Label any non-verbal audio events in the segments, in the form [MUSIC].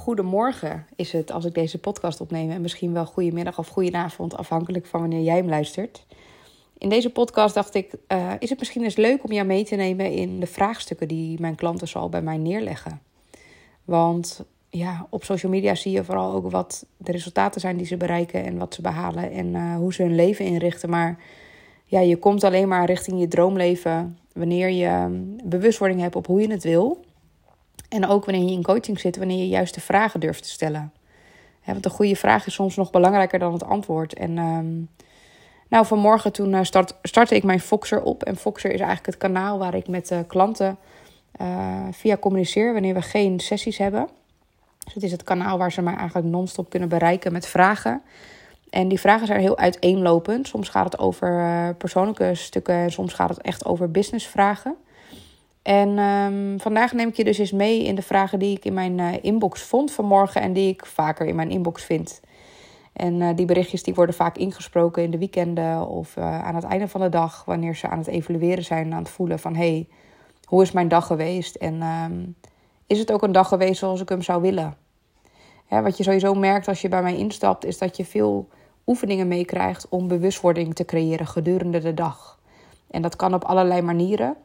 goedemorgen is het als ik deze podcast opneem. En misschien wel goedemiddag of goedenavond, afhankelijk van wanneer jij hem luistert. In deze podcast dacht ik, uh, is het misschien eens leuk om jou mee te nemen in de vraagstukken die mijn klanten zal bij mij neerleggen. Want ja, op social media zie je vooral ook wat de resultaten zijn die ze bereiken en wat ze behalen en uh, hoe ze hun leven inrichten. Maar ja, je komt alleen maar richting je droomleven wanneer je ehm, bewustwording hebt op hoe je het wil. En ook wanneer je in coaching zit, wanneer je juist de vragen durft te stellen. want een goede vraag is soms nog belangrijker dan het antwoord. En um, nou, vanmorgen toen uh, start, startte ik mijn Foxer op. En Foxer is eigenlijk het kanaal waar ik met uh, klanten uh, via communiceer wanneer we geen sessies hebben. Dus het is het kanaal waar ze mij eigenlijk non-stop kunnen bereiken met vragen. En die vragen zijn heel uiteenlopend. Soms gaat het over persoonlijke stukken en soms gaat het echt over businessvragen. En um, vandaag neem ik je dus eens mee in de vragen die ik in mijn uh, inbox vond vanmorgen en die ik vaker in mijn inbox vind. En uh, die berichtjes die worden vaak ingesproken in de weekenden of uh, aan het einde van de dag, wanneer ze aan het evalueren zijn, aan het voelen van hé, hey, hoe is mijn dag geweest? En um, is het ook een dag geweest zoals ik hem zou willen? Wat je sowieso merkt als je bij mij instapt, is dat je veel oefeningen meekrijgt om bewustwording te creëren gedurende de dag. En dat kan op allerlei manieren.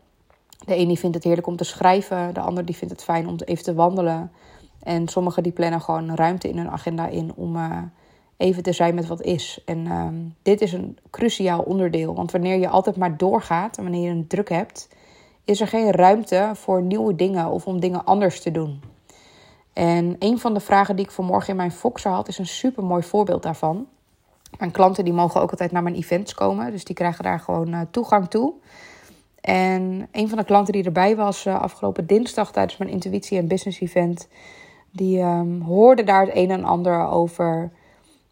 De ene vindt het heerlijk om te schrijven, de ander die vindt het fijn om even te wandelen. En sommigen die plannen gewoon ruimte in hun agenda in om uh, even te zijn met wat is. En uh, dit is een cruciaal onderdeel, want wanneer je altijd maar doorgaat en wanneer je een druk hebt, is er geen ruimte voor nieuwe dingen of om dingen anders te doen. En een van de vragen die ik vanmorgen in mijn Foxer had, is een super mooi voorbeeld daarvan. Mijn klanten die mogen ook altijd naar mijn events komen, dus die krijgen daar gewoon uh, toegang toe. En een van de klanten die erbij was uh, afgelopen dinsdag tijdens mijn intuïtie en business event, die um, hoorde daar het een en ander over.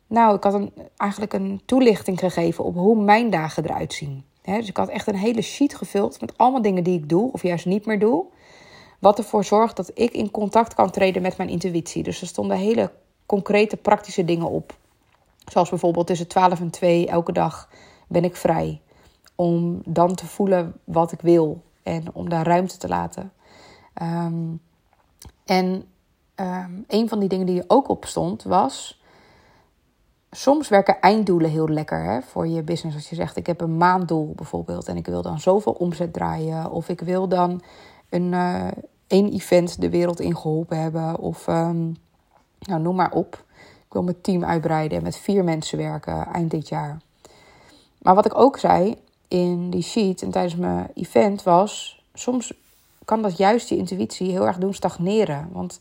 Nou, ik had een, eigenlijk een toelichting gegeven op hoe mijn dagen eruit zien. Dus ik had echt een hele sheet gevuld met allemaal dingen die ik doe, of juist niet meer doe. Wat ervoor zorgt dat ik in contact kan treden met mijn intuïtie. Dus er stonden hele concrete, praktische dingen op. Zoals bijvoorbeeld tussen 12 en 2 elke dag ben ik vrij om dan te voelen wat ik wil en om daar ruimte te laten. Um, en um, een van die dingen die er ook op stond was. Soms werken einddoelen heel lekker hè, voor je business. Als je zegt: Ik heb een maanddoel bijvoorbeeld. En ik wil dan zoveel omzet draaien. Of ik wil dan een, uh, één event de wereld in geholpen hebben. Of um, nou, noem maar op. Ik wil mijn team uitbreiden en met vier mensen werken eind dit jaar. Maar wat ik ook zei, in die sheet en tijdens mijn event was, soms kan dat juist die intuïtie heel erg doen stagneren. Want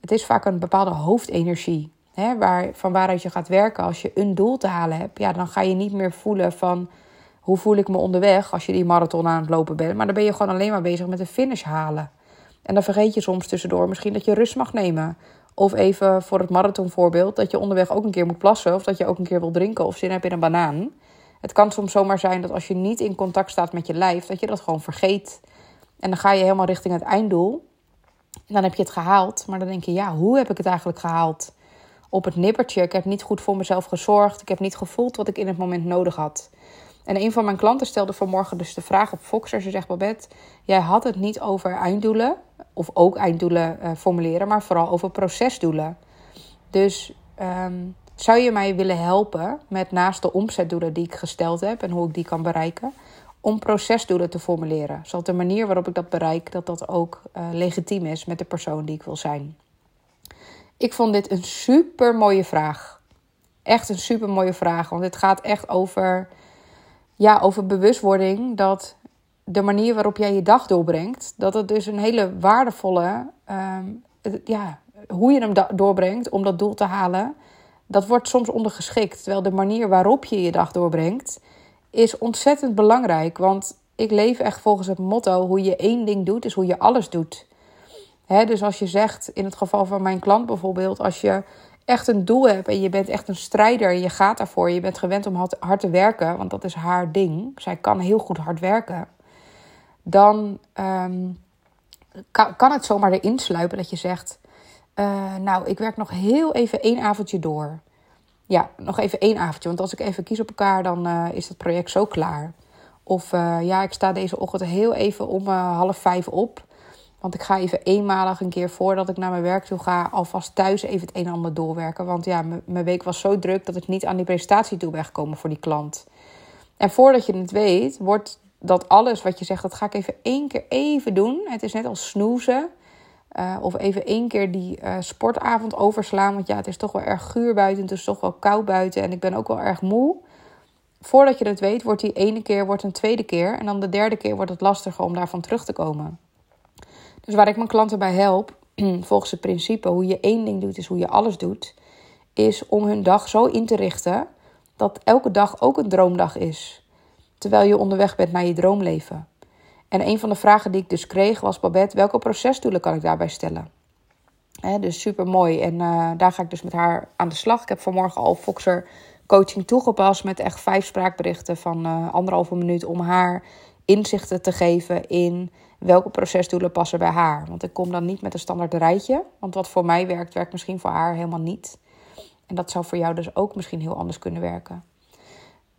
het is vaak een bepaalde hoofdenergie. Hè, waar, van waaruit je gaat werken. Als je een doel te halen hebt, ja, dan ga je niet meer voelen van hoe voel ik me onderweg als je die marathon aan het lopen bent. Maar dan ben je gewoon alleen maar bezig met de finish halen. En dan vergeet je soms tussendoor misschien dat je rust mag nemen. Of even voor het marathonvoorbeeld, dat je onderweg ook een keer moet plassen. Of dat je ook een keer wil drinken of zin hebt in een banaan. Het kan soms zomaar zijn dat als je niet in contact staat met je lijf, dat je dat gewoon vergeet. En dan ga je helemaal richting het einddoel. En dan heb je het gehaald. Maar dan denk je, ja, hoe heb ik het eigenlijk gehaald? Op het nippertje. Ik heb niet goed voor mezelf gezorgd. Ik heb niet gevoeld wat ik in het moment nodig had. En een van mijn klanten stelde vanmorgen dus de vraag op Foxer. Ze zegt, Babette, jij had het niet over einddoelen. Of ook einddoelen uh, formuleren, maar vooral over procesdoelen. Dus um, zou je mij willen helpen met naast de omzetdoelen die ik gesteld heb en hoe ik die kan bereiken, om procesdoelen te formuleren? Zodat de manier waarop ik dat bereik, dat dat ook uh, legitiem is met de persoon die ik wil zijn. Ik vond dit een super mooie vraag. Echt een super mooie vraag. Want het gaat echt over, ja, over bewustwording. Dat de manier waarop jij je dag doorbrengt, dat het dus een hele waardevolle, um, ja, hoe je hem doorbrengt om dat doel te halen, dat wordt soms ondergeschikt. Terwijl de manier waarop je je dag doorbrengt is ontzettend belangrijk. Want ik leef echt volgens het motto: hoe je één ding doet, is hoe je alles doet. dus als je zegt, in het geval van mijn klant bijvoorbeeld, als je echt een doel hebt en je bent echt een strijder, je gaat daarvoor, je bent gewend om hard te werken, want dat is haar ding. Zij kan heel goed hard werken. Dan um, kan, kan het zomaar erin sluipen dat je zegt: uh, nou, ik werk nog heel even één avondje door. Ja, nog even één avondje. Want als ik even kies op elkaar, dan uh, is dat project zo klaar. Of uh, ja, ik sta deze ochtend heel even om half vijf op. Want ik ga even eenmalig een keer voordat ik naar mijn werk toe ga, alvast thuis even het een en ander doorwerken. Want ja, mijn week was zo druk dat ik niet aan die presentatie toe ben gekomen voor die klant. En voordat je het weet, wordt dat alles wat je zegt, dat ga ik even één keer even doen. Het is net als snoezen. Uh, of even één keer die uh, sportavond overslaan. Want ja, het is toch wel erg guur buiten. Het is toch wel koud buiten. En ik ben ook wel erg moe. Voordat je het weet, wordt die ene keer wordt een tweede keer. En dan de derde keer wordt het lastiger om daarvan terug te komen. Dus waar ik mijn klanten bij help, [CLEARS THROAT] volgens het principe hoe je één ding doet, is hoe je alles doet. Is om hun dag zo in te richten dat elke dag ook een droomdag is. Terwijl je onderweg bent naar je droomleven. En een van de vragen die ik dus kreeg was: Babette, welke procesdoelen kan ik daarbij stellen? Dus super mooi. En uh, daar ga ik dus met haar aan de slag. Ik heb vanmorgen al Foxer coaching toegepast met echt vijf spraakberichten van uh, anderhalve minuut om haar inzichten te geven in welke procesdoelen passen bij haar. Want ik kom dan niet met een standaard rijtje. Want wat voor mij werkt, werkt misschien voor haar helemaal niet. En dat zou voor jou dus ook misschien heel anders kunnen werken.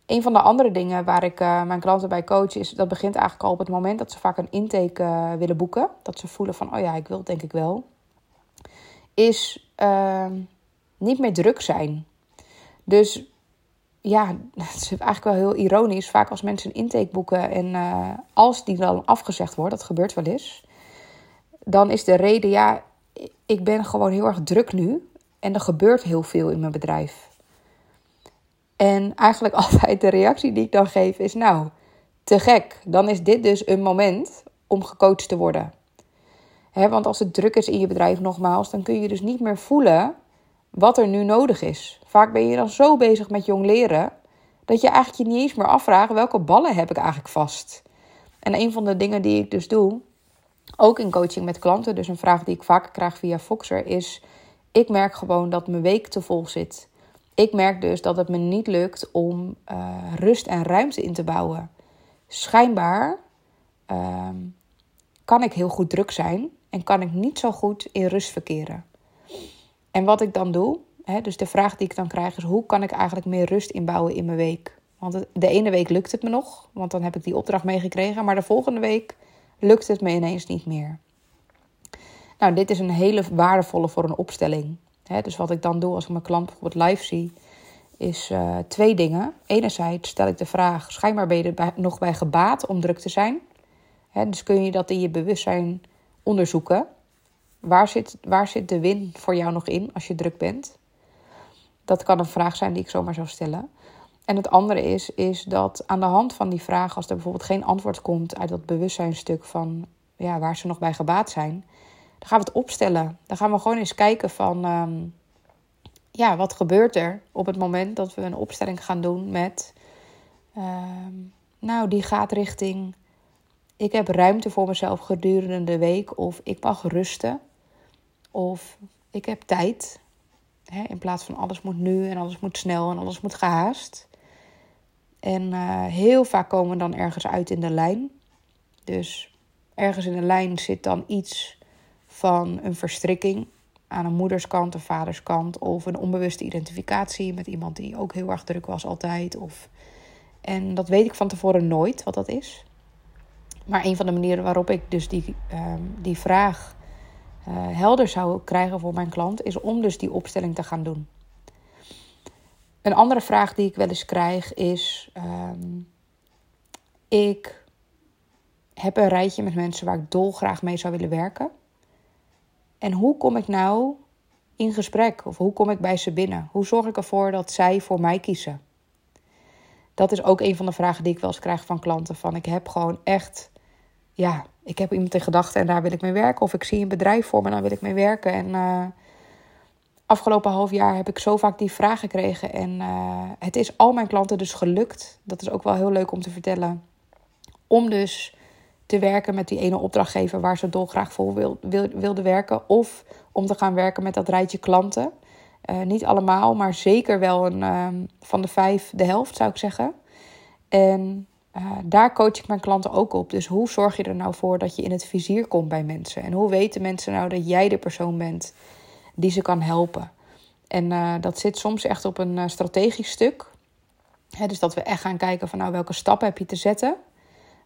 Een van de andere dingen waar ik uh, mijn klanten bij coach is, dat begint eigenlijk al op het moment dat ze vaak een intake uh, willen boeken. Dat ze voelen van, oh ja, ik wil het denk ik wel. Is uh, niet meer druk zijn. Dus ja, [LAUGHS] het is eigenlijk wel heel ironisch. Vaak als mensen een intake boeken en uh, als die dan afgezegd wordt, dat gebeurt wel eens. Dan is de reden, ja, ik ben gewoon heel erg druk nu. En er gebeurt heel veel in mijn bedrijf. En eigenlijk [LAUGHS] altijd de reactie die ik dan geef is: Nou, te gek. Dan is dit dus een moment om gecoacht te worden. want als het druk is in je bedrijf, nogmaals, dan kun je dus niet meer voelen wat er nu nodig is. Vaak ben je dan zo bezig met jong leren dat je eigenlijk je niet eens meer afvraagt welke ballen heb ik eigenlijk vast. En een van de dingen die ik dus doe, ook in coaching met klanten, dus een vraag die ik vaker krijg via Foxer, is: ik merk gewoon dat mijn week te vol zit. Ik merk dus dat het me niet lukt om uh, rust en ruimte in te bouwen. Schijnbaar uh, kan ik heel goed druk zijn en kan ik niet zo goed in rust verkeren. En wat ik dan doe, hè, dus de vraag die ik dan krijg is: hoe kan ik eigenlijk meer rust inbouwen in mijn week? Want de ene week lukt het me nog, want dan heb ik die opdracht meegekregen, maar de volgende week lukt het me ineens niet meer. Nou, dit is een hele waardevolle voor een opstelling. Dus wat ik dan doe als ik mijn klant bijvoorbeeld live zie, is uh, twee dingen. Enerzijds stel ik de vraag: schijnbaar ben je nog bij gebaat om druk te zijn? dus kun je dat in je bewustzijn onderzoeken. Waar zit, waar zit de win voor jou nog in als je druk bent? Dat kan een vraag zijn die ik zomaar zou stellen. En het andere is, is dat aan de hand van die vraag, als er bijvoorbeeld geen antwoord komt uit dat bewustzijnstuk van ja, waar ze nog bij gebaat zijn, dan gaan we het opstellen. Dan gaan we gewoon eens kijken van um, ja, wat gebeurt er op het moment dat we een opstelling gaan doen met, um, nou, die gaat richting, ik heb ruimte voor mezelf gedurende de week of ik mag rusten. Of ik heb tijd. In plaats van alles moet nu en alles moet snel en alles moet gehaast. En uh, heel vaak komen we dan ergens uit in de lijn. Dus ergens in de lijn zit dan iets van een verstrikking aan een moederskant, een vaderskant of een onbewuste identificatie met iemand die ook heel erg druk was altijd. Of... En dat weet ik van tevoren nooit wat dat is. Maar een van de manieren waarop ik dus die, um, die vraag uh, helder zou krijgen voor mijn klant, is om dus die opstelling te gaan doen. Een andere vraag die ik wel eens krijg is: um, ik heb een rijtje met mensen waar ik dolgraag mee zou willen werken. En hoe kom ik nou in gesprek? Of hoe kom ik bij ze binnen? Hoe zorg ik ervoor dat zij voor mij kiezen? Dat is ook een van de vragen die ik wel eens krijg van klanten. Van ik heb gewoon echt ja, ik heb iemand in gedachten en daar wil ik mee werken. Of ik zie een bedrijf voor me en daar wil ik mee werken. En uh, afgelopen half jaar heb ik zo vaak die vraag gekregen. En uh, het is al mijn klanten dus gelukt. Dat is ook wel heel leuk om te vertellen. Om dus te werken met die ene opdrachtgever waar ze dolgraag voor wil, wil, wilde werken. Of om te gaan werken met dat rijtje klanten. Uh, niet allemaal, maar zeker wel een, van de vijf de helft zou ik zeggen. En uh, daar coach ik mijn klanten ook op. Dus hoe zorg je er nou voor dat je in het vizier komt bij mensen? En hoe weten mensen nou dat jij de persoon bent die ze kan helpen? En uh, dat zit soms echt op een strategisch stuk. dus dat we echt gaan kijken van nou welke stappen heb je te zetten.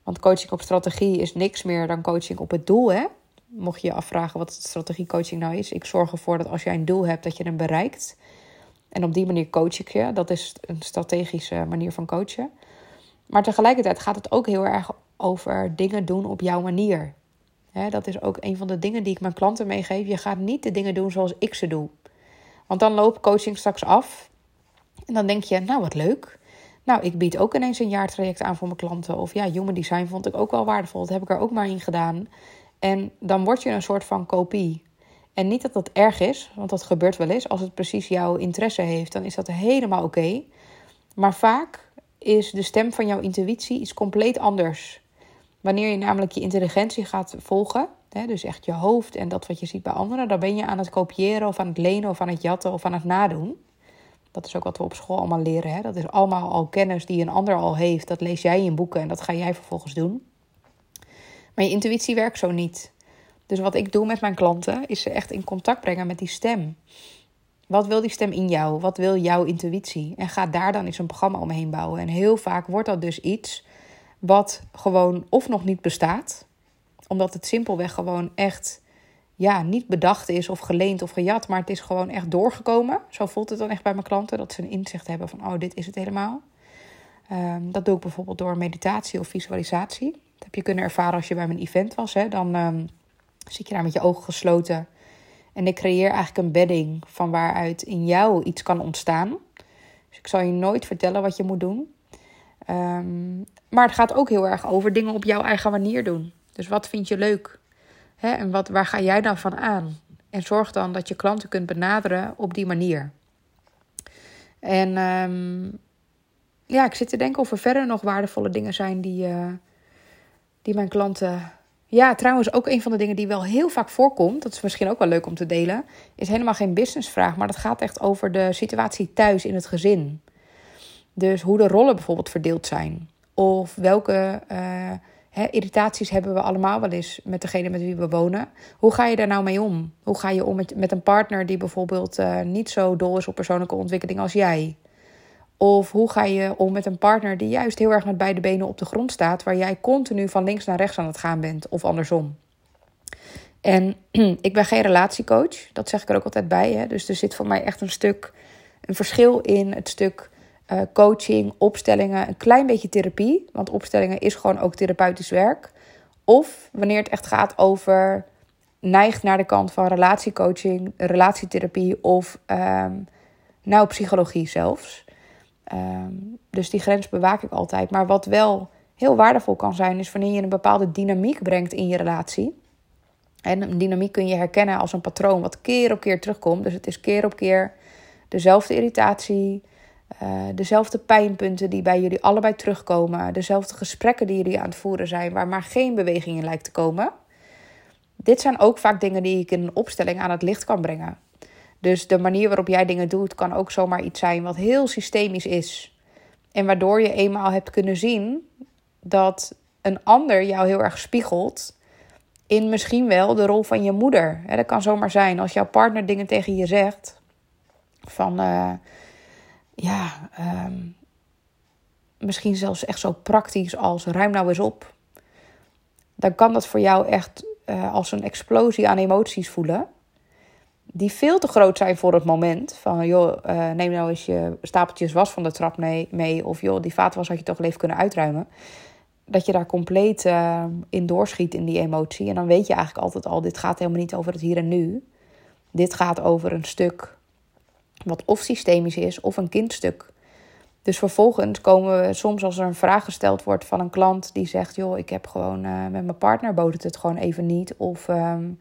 Want coaching op strategie is niks meer dan coaching op het doel. Hè? Mocht je je afvragen wat strategiecoaching nou is. Ik zorg ervoor dat als jij een doel hebt, dat je hem bereikt. En op die manier coach ik je. Dat is een strategische manier van coachen. Maar tegelijkertijd gaat het ook heel erg over dingen doen op jouw manier. dat is ook een van de dingen die ik mijn klanten meegeef. Je gaat niet de dingen doen zoals ik ze doe. Want dan loopt coaching straks af. En dan denk je, nou wat leuk. Nou, ik bied ook ineens een jaartraject aan voor mijn klanten. Of ja, human design vond ik ook wel waardevol. Dat heb ik er ook maar in gedaan. En dan word je een soort van kopie. En niet dat dat erg is, want dat gebeurt wel eens. Als het precies jouw interesse heeft, dan is dat helemaal oké. Maar vaak is de stem van jouw intuïtie iets compleet anders. Wanneer je namelijk je intelligentie gaat volgen, hè, dus echt je hoofd en dat wat je ziet bij anderen, dan ben je aan het kopiëren of aan het lenen of aan het jatten of aan het nadoen. Dat is ook wat we op school allemaal leren. Hè? Dat is allemaal al kennis die een ander al heeft. Dat lees jij in boeken en dat ga jij vervolgens doen. Maar je intuïtie werkt zo niet. Dus wat ik doe met mijn klanten is ze echt in contact brengen met die stem. Wat wil die stem in jou? Wat wil jouw intuïtie? En ga daar dan eens een programma omheen bouwen. En heel vaak wordt dat dus iets wat gewoon of nog niet bestaat, omdat het simpelweg gewoon echt ja, niet bedacht is of geleend of gejat, maar het is gewoon echt doorgekomen. Zo voelt het dan echt bij mijn klanten, dat ze een inzicht hebben van, oh, dit is het helemaal. Ehm, dat doe ik bijvoorbeeld door meditatie of visualisatie. Dat heb je kunnen ervaren als je bij mijn event was. Hè? Dan um, zit je daar met je ogen gesloten. En ik creëer eigenlijk een bedding van waaruit in jou iets kan ontstaan. Dus ik zal je nooit vertellen wat je moet doen. Ehm, maar het gaat ook heel erg over dingen op jouw eigen manier doen. Dus wat vind je leuk? Hè? En wat, waar ga jij dan van aan? En zorg dan dat je klanten kunt benaderen op die manier. En ehm, ja, ik zit te denken of er verder nog waardevolle dingen zijn die, uh, die mijn klanten. Ja, trouwens, ook een van de dingen die wel heel vaak voorkomt, dat is misschien ook wel leuk om te delen, is helemaal geen businessvraag, maar dat gaat echt over de situatie thuis in het gezin. Dus hoe de rollen bijvoorbeeld verdeeld zijn. Of welke uh, irritaties hebben we allemaal wel eens met degene met wie we wonen. Hoe ga je daar nou mee om? Hoe ga je om met, een partner die bijvoorbeeld uh, niet zo dol is op persoonlijke ontwikkeling als jij? Of hoe ga je om met een partner die juist heel erg met beide benen op de grond staat, waar jij continu van links naar rechts aan het gaan bent, of andersom? En [CLEARS THROAT] ik ben geen relatiecoach, dat zeg ik er ook altijd bij. Hè? Dus er zit voor mij echt een stuk, een verschil in het stuk uh, coaching, opstellingen, een klein beetje therapie. Want opstellingen is gewoon ook therapeutisch werk. Of wanneer het echt gaat over neigt naar de kant van relatiecoaching, relatietherapie of um, nou psychologie zelfs. Um, dus die grens bewaak ik altijd. Maar wat wel heel waardevol kan zijn, is wanneer je een bepaalde dynamiek brengt in je relatie. En een dynamiek kun je herkennen als een patroon wat keer op keer terugkomt. Dus het is keer op keer dezelfde irritatie, uh, dezelfde pijnpunten die bij jullie allebei terugkomen, dezelfde gesprekken die jullie aan het voeren zijn, waar maar geen beweging in lijkt te komen. Dit zijn ook vaak dingen die ik in een opstelling aan het licht kan brengen. Dus de manier waarop jij dingen doet, kan ook zomaar iets zijn wat heel systemisch is. En waardoor je eenmaal hebt kunnen zien dat een ander jou heel erg spiegelt in misschien wel de rol van je moeder. Dat kan zomaar zijn als jouw partner dingen tegen je zegt van. Uh, ja, ehm, misschien zelfs echt zo praktisch als ruim nou eens op. Dan kan dat voor jou echt uh, als een explosie aan emoties voelen. Die veel te groot zijn voor het moment. Van joh, uh, neem nou eens je stapeltjes was van de trap mee. Of joh, die vaatwas had je toch even kunnen uitruimen. Dat je daar compleet uh, in doorschiet in die emotie. En dan weet je eigenlijk altijd al, dit gaat helemaal niet over het hier en nu. Dit gaat over een stuk wat of systemisch is of een kindstuk. Dus vervolgens komen we soms als er een vraag gesteld wordt van een klant die zegt: Joh, ik heb gewoon uh, met mijn partner bood het gewoon even niet. Of um,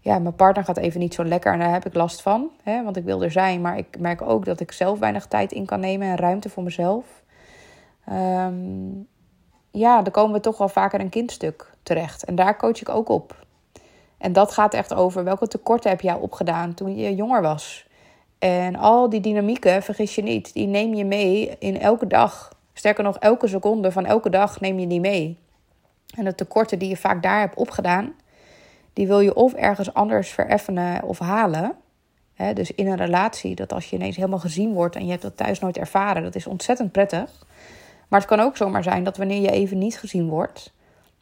ja, mijn partner gaat even niet zo lekker en daar heb ik last van. Hè, want ik wil er zijn, maar ik merk ook dat ik zelf weinig tijd in kan nemen en ruimte voor mezelf. Um, ja, dan komen we toch wel vaker een kindstuk terecht. En daar coach ik ook op. En dat gaat echt over welke tekorten heb jij opgedaan toen je jonger was. En al die dynamieken, vergis je niet, die neem je mee in elke dag. Sterker nog, elke seconde van elke dag neem je die mee. En de tekorten die je vaak daar hebt opgedaan, die wil je of ergens anders vereffenen of halen. dus in een relatie, dat als je ineens helemaal gezien wordt en je hebt dat thuis nooit ervaren, dat is ontzettend prettig. Maar het kan ook zomaar zijn dat wanneer je even niet gezien wordt,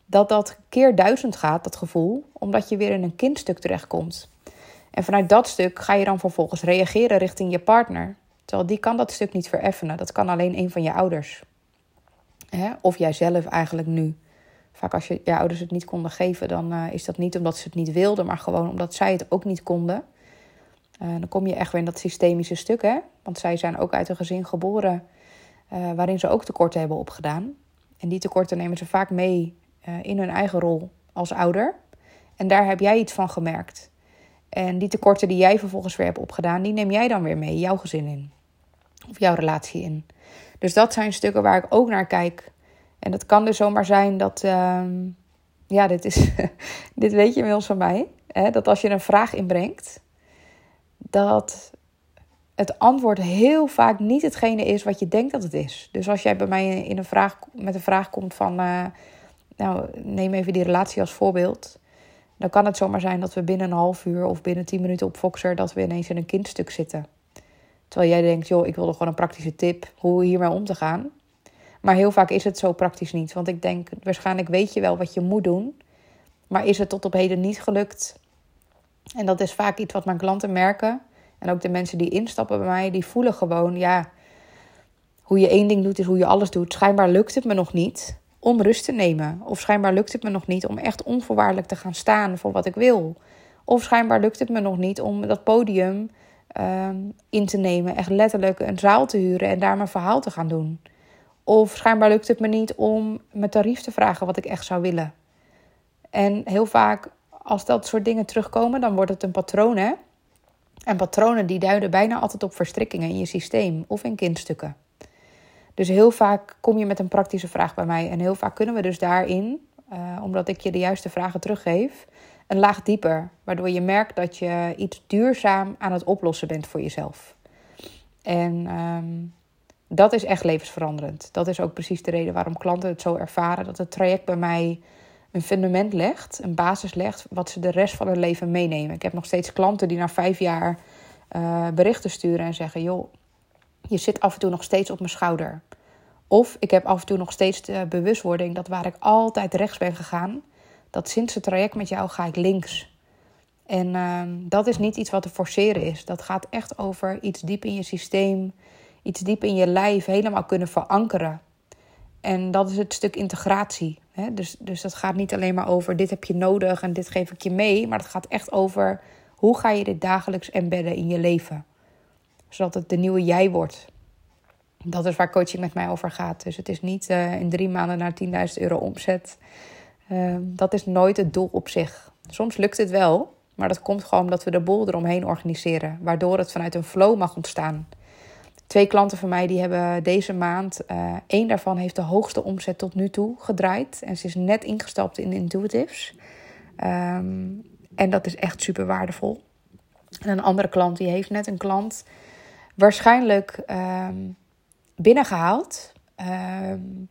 dat dat keer duizend gaat, dat gevoel, omdat je weer in een kindstuk terechtkomt. En vanuit dat stuk ga je dan vervolgens reageren richting je partner. Terwijl die kan dat stuk niet vereffenen. Dat kan alleen een van je ouders. Hè? Of jijzelf eigenlijk nu. Vaak als je je ouders het niet konden geven, dan uh, is dat niet omdat ze het niet wilden, maar gewoon omdat zij het ook niet konden. Uh, dan kom je echt weer in dat systemische stuk, hè? Want zij zijn ook uit een gezin geboren uh, waarin ze ook tekorten hebben opgedaan. En die tekorten nemen ze vaak mee in hun eigen rol als ouder. En daar heb jij iets van gemerkt. En die tekorten die jij vervolgens weer hebt opgedaan, die neem jij dan weer mee, jouw gezin in. Of jouw relatie in. Dus dat zijn stukken waar ik ook naar kijk. En dat kan dus zomaar zijn dat. Uh, ja, dit, is, [LAUGHS] dit weet je inmiddels van mij. Hè, dat als je een vraag inbrengt, dat het antwoord heel vaak niet hetgene is wat je denkt dat het is. Dus als jij bij mij in een vraag, met een vraag komt van. Uh, nou, neem even die relatie als voorbeeld. Dan kan het zomaar zijn dat we binnen een half uur of binnen tien minuten op Foxer... dat we ineens in een kindstuk zitten. Terwijl jij denkt, joh, ik wilde gewoon een praktische tip hoe hiermee om te gaan. Maar heel vaak is het zo praktisch niet. Want ik denk, waarschijnlijk weet je wel wat je moet doen. Maar is het tot op heden niet gelukt? En dat is vaak iets wat mijn klanten merken. En ook de mensen die instappen bij mij, die voelen gewoon, ja, hoe je één ding doet is hoe je alles doet. Schijnbaar lukt het me nog niet om rust te nemen. Of schijnbaar lukt het me nog niet om echt onvoorwaardelijk te gaan staan voor wat ik wil. Of schijnbaar lukt het me nog niet om dat podium Ehm, in te nemen. Echt letterlijk een zaal te huren en daar mijn verhaal te gaan doen. Of schijnbaar lukt het me niet om mijn tarief te vragen wat ik echt zou willen. En heel vaak, als dat soort dingen terugkomen, dan wordt het een patroon. Hè? En patronen die duiden bijna altijd op verstrikkingen in je systeem of in kindstukken. Dus heel vaak kom je met een praktische vraag bij mij. En heel vaak kunnen we dus daarin, uh, omdat ik je de juiste vragen teruggeef, een laag dieper. Waardoor je merkt dat je iets duurzaam aan het oplossen bent voor jezelf. En um, dat is echt levensveranderend. Dat is ook precies de reden waarom klanten het zo ervaren. Dat het traject bij mij een fundament legt, een basis legt, wat ze de rest van hun leven meenemen. Ik heb nog steeds klanten die na vijf jaar uh, berichten sturen en zeggen: Joh, je zit af en toe nog steeds op mijn schouder. Of ik heb af en toe nog steeds de bewustwording dat waar ik altijd rechts ben gegaan, dat sinds het traject met jou ga ik links. En ehm, dat is niet iets wat te forceren is. Dat gaat echt over iets diep in je systeem, iets diep in je lijf, helemaal kunnen verankeren. En dat is het stuk integratie. Hè? Dus, dus dat gaat niet alleen maar over dit heb je nodig en dit geef ik je mee. Maar het gaat echt over hoe ga je dit dagelijks embedden in je leven. Zodat het de nieuwe jij wordt. Dat is waar coaching met mij over gaat. Dus het is niet uh, in drie maanden naar 10.000 euro omzet. Ehm, dat is nooit het doel op zich. Soms lukt het wel, maar dat komt gewoon omdat we de boel eromheen organiseren, waardoor het vanuit een flow mag ontstaan. Twee klanten van mij die hebben deze maand, uh, één daarvan heeft de hoogste omzet tot nu toe gedraaid. En ze is net ingestapt in Intuitives. Um, en dat is echt super waardevol. En een andere klant die heeft net een klant waarschijnlijk um, binnengehaald. Um,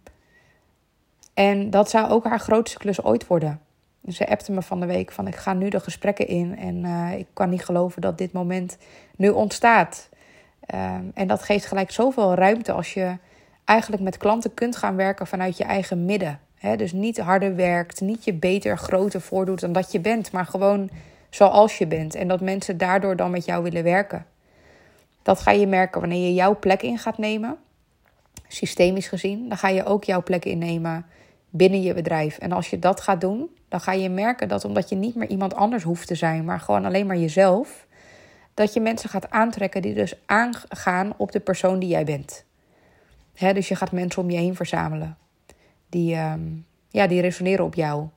en dat zou ook haar grootste klus ooit worden. Ze appte me van de week van ik ga nu de gesprekken in en uh, ik kan niet geloven dat dit moment nu ontstaat. Um, en dat geeft gelijk zoveel ruimte als je eigenlijk met klanten kunt gaan werken vanuit je eigen midden. Dus niet harder werkt, niet je beter, groter voordoet dan dat je bent, maar gewoon zoals je bent. En dat mensen daardoor dan met jou willen werken. Dat ga je merken wanneer je jouw plek in gaat nemen, systemisch gezien. Dan ga je ook jouw plek innemen binnen je bedrijf. En als je dat gaat doen, dan ga je merken dat omdat je niet meer iemand anders hoeft te zijn, maar gewoon alleen maar jezelf, dat je mensen gaat aantrekken die dus aangaan op de persoon die jij bent. He, dus je gaat mensen om je heen verzamelen. Die, um, ja, die resoneren op jou.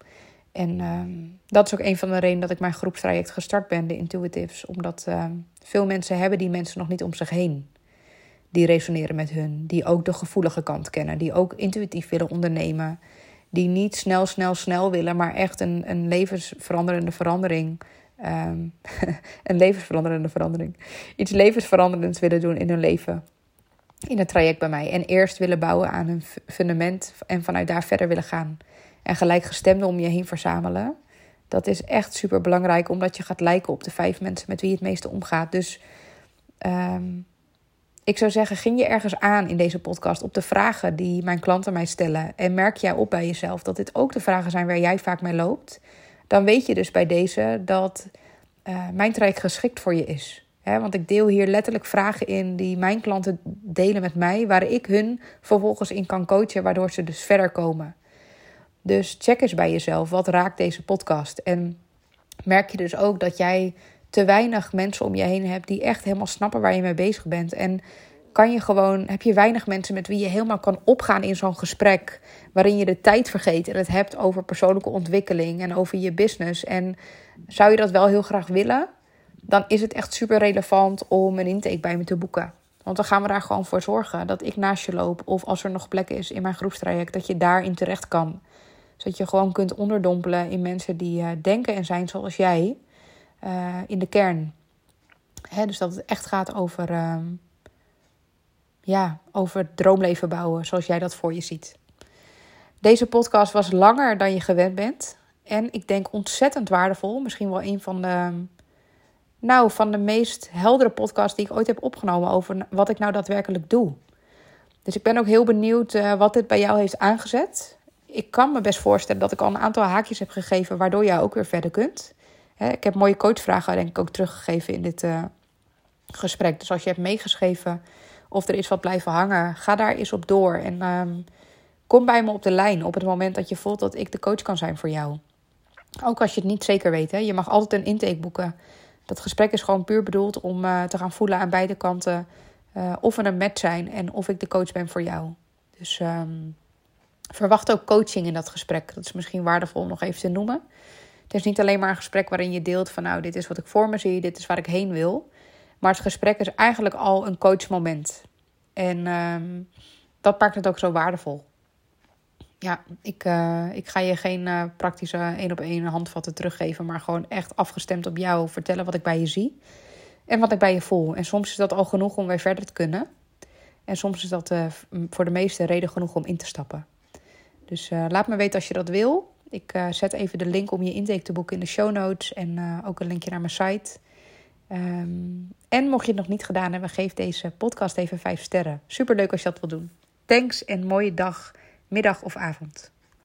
En um, dat is ook een van de redenen dat ik mijn groepstraject gestart ben, de Intuitives. Omdat um, veel mensen hebben die mensen nog niet om zich heen. Die resoneren met hun. Die ook de gevoelige kant kennen. Die ook intuïtief willen ondernemen die niet snel, snel, snel willen, maar echt een, een levensveranderende verandering. Um, [LAUGHS] een levensveranderende verandering. Iets levensveranderends willen doen in hun leven. In het traject bij mij. En eerst willen bouwen aan een fundament en vanuit daar verder willen gaan. En gelijkgestemden om je heen verzamelen. Dat is echt super belangrijk, omdat je gaat lijken op de vijf mensen met wie je het meeste omgaat. Dus um, ik zou zeggen, ging je ergens aan in deze podcast op de vragen die mijn klanten mij stellen. En merk jij op bij jezelf dat dit ook de vragen zijn waar jij vaak mee loopt. Dan weet je dus bij deze dat uh, mijn traject geschikt voor je is. want ik deel hier letterlijk vragen in die mijn klanten delen met mij, waar ik hun vervolgens in kan coachen, waardoor ze dus verder komen. Dus check eens bij jezelf, wat raakt deze podcast? En merk je dus ook dat jij te weinig mensen om je heen hebt die echt helemaal snappen waar je mee bezig bent. En kan je gewoon, heb je weinig mensen met wie je helemaal kan opgaan in zo'n gesprek. Waarin je de tijd vergeet en het hebt over persoonlijke ontwikkeling en over je business. En zou je dat wel heel graag willen, dan is het echt super relevant om een intake bij me te boeken. Want dan gaan we daar gewoon voor zorgen dat ik naast je loop. Of als er nog plek is in mijn groepstraject, dat je daarin terecht kan. Zodat je gewoon kunt onderdompelen in mensen die uh, denken en zijn zoals jij. Uh, in de kern. Hè, dus dat het echt gaat over, uh, ja, over droomleven bouwen zoals jij dat voor je ziet. Deze podcast was langer dan je gewend bent. En ik denk ontzettend waardevol. Misschien wel een van de, nou, van de meest heldere podcasts die ik ooit heb opgenomen over wat ik nou daadwerkelijk doe. Dus ik ben ook heel benieuwd uh, wat dit bij jou heeft aangezet. Ik kan me best voorstellen dat ik al een aantal haakjes heb gegeven waardoor jij ook weer verder kunt. Ik heb mooie coachvragen denk ik ook teruggegeven in dit uh, gesprek. Dus als je hebt meegeschreven of er is wat blijven hangen, ga daar eens op door. En um, kom bij me op de lijn op het moment dat je voelt dat ik de coach kan zijn voor jou. Ook als je het niet zeker weet. Je mag altijd een intake boeken. Dat gesprek is gewoon puur bedoeld om uh, te gaan voelen aan beide kanten uh, of we een match zijn en of ik de coach ben voor jou. Dus um, verwacht ook coaching in dat gesprek. Dat is misschien waardevol om nog even te noemen. Het is niet alleen maar een gesprek waarin je deelt van nou, dit is wat ik voor me zie, dit is waar ik heen wil. Maar het gesprek is eigenlijk al een coachmoment. En um, dat maakt het ook zo waardevol. Ja, ik, uh, ik ga je geen uh, praktische één op één handvatten teruggeven, maar gewoon echt afgestemd op jou vertellen wat ik bij je zie en wat ik bij je voel. En soms is dat al genoeg om weer verder te kunnen. En soms is dat uh, voor de meeste reden genoeg om in te stappen. Dus laat me weten als je dat wil. Ik uh, zet even de link om je intake te boeken in de show notes en uh, ook een linkje naar mijn site. Um, en mocht je het nog niet gedaan hebben, geef deze podcast even 5 sterren. Super leuk als je dat wil doen. Thanks en mooie dag, middag of avond.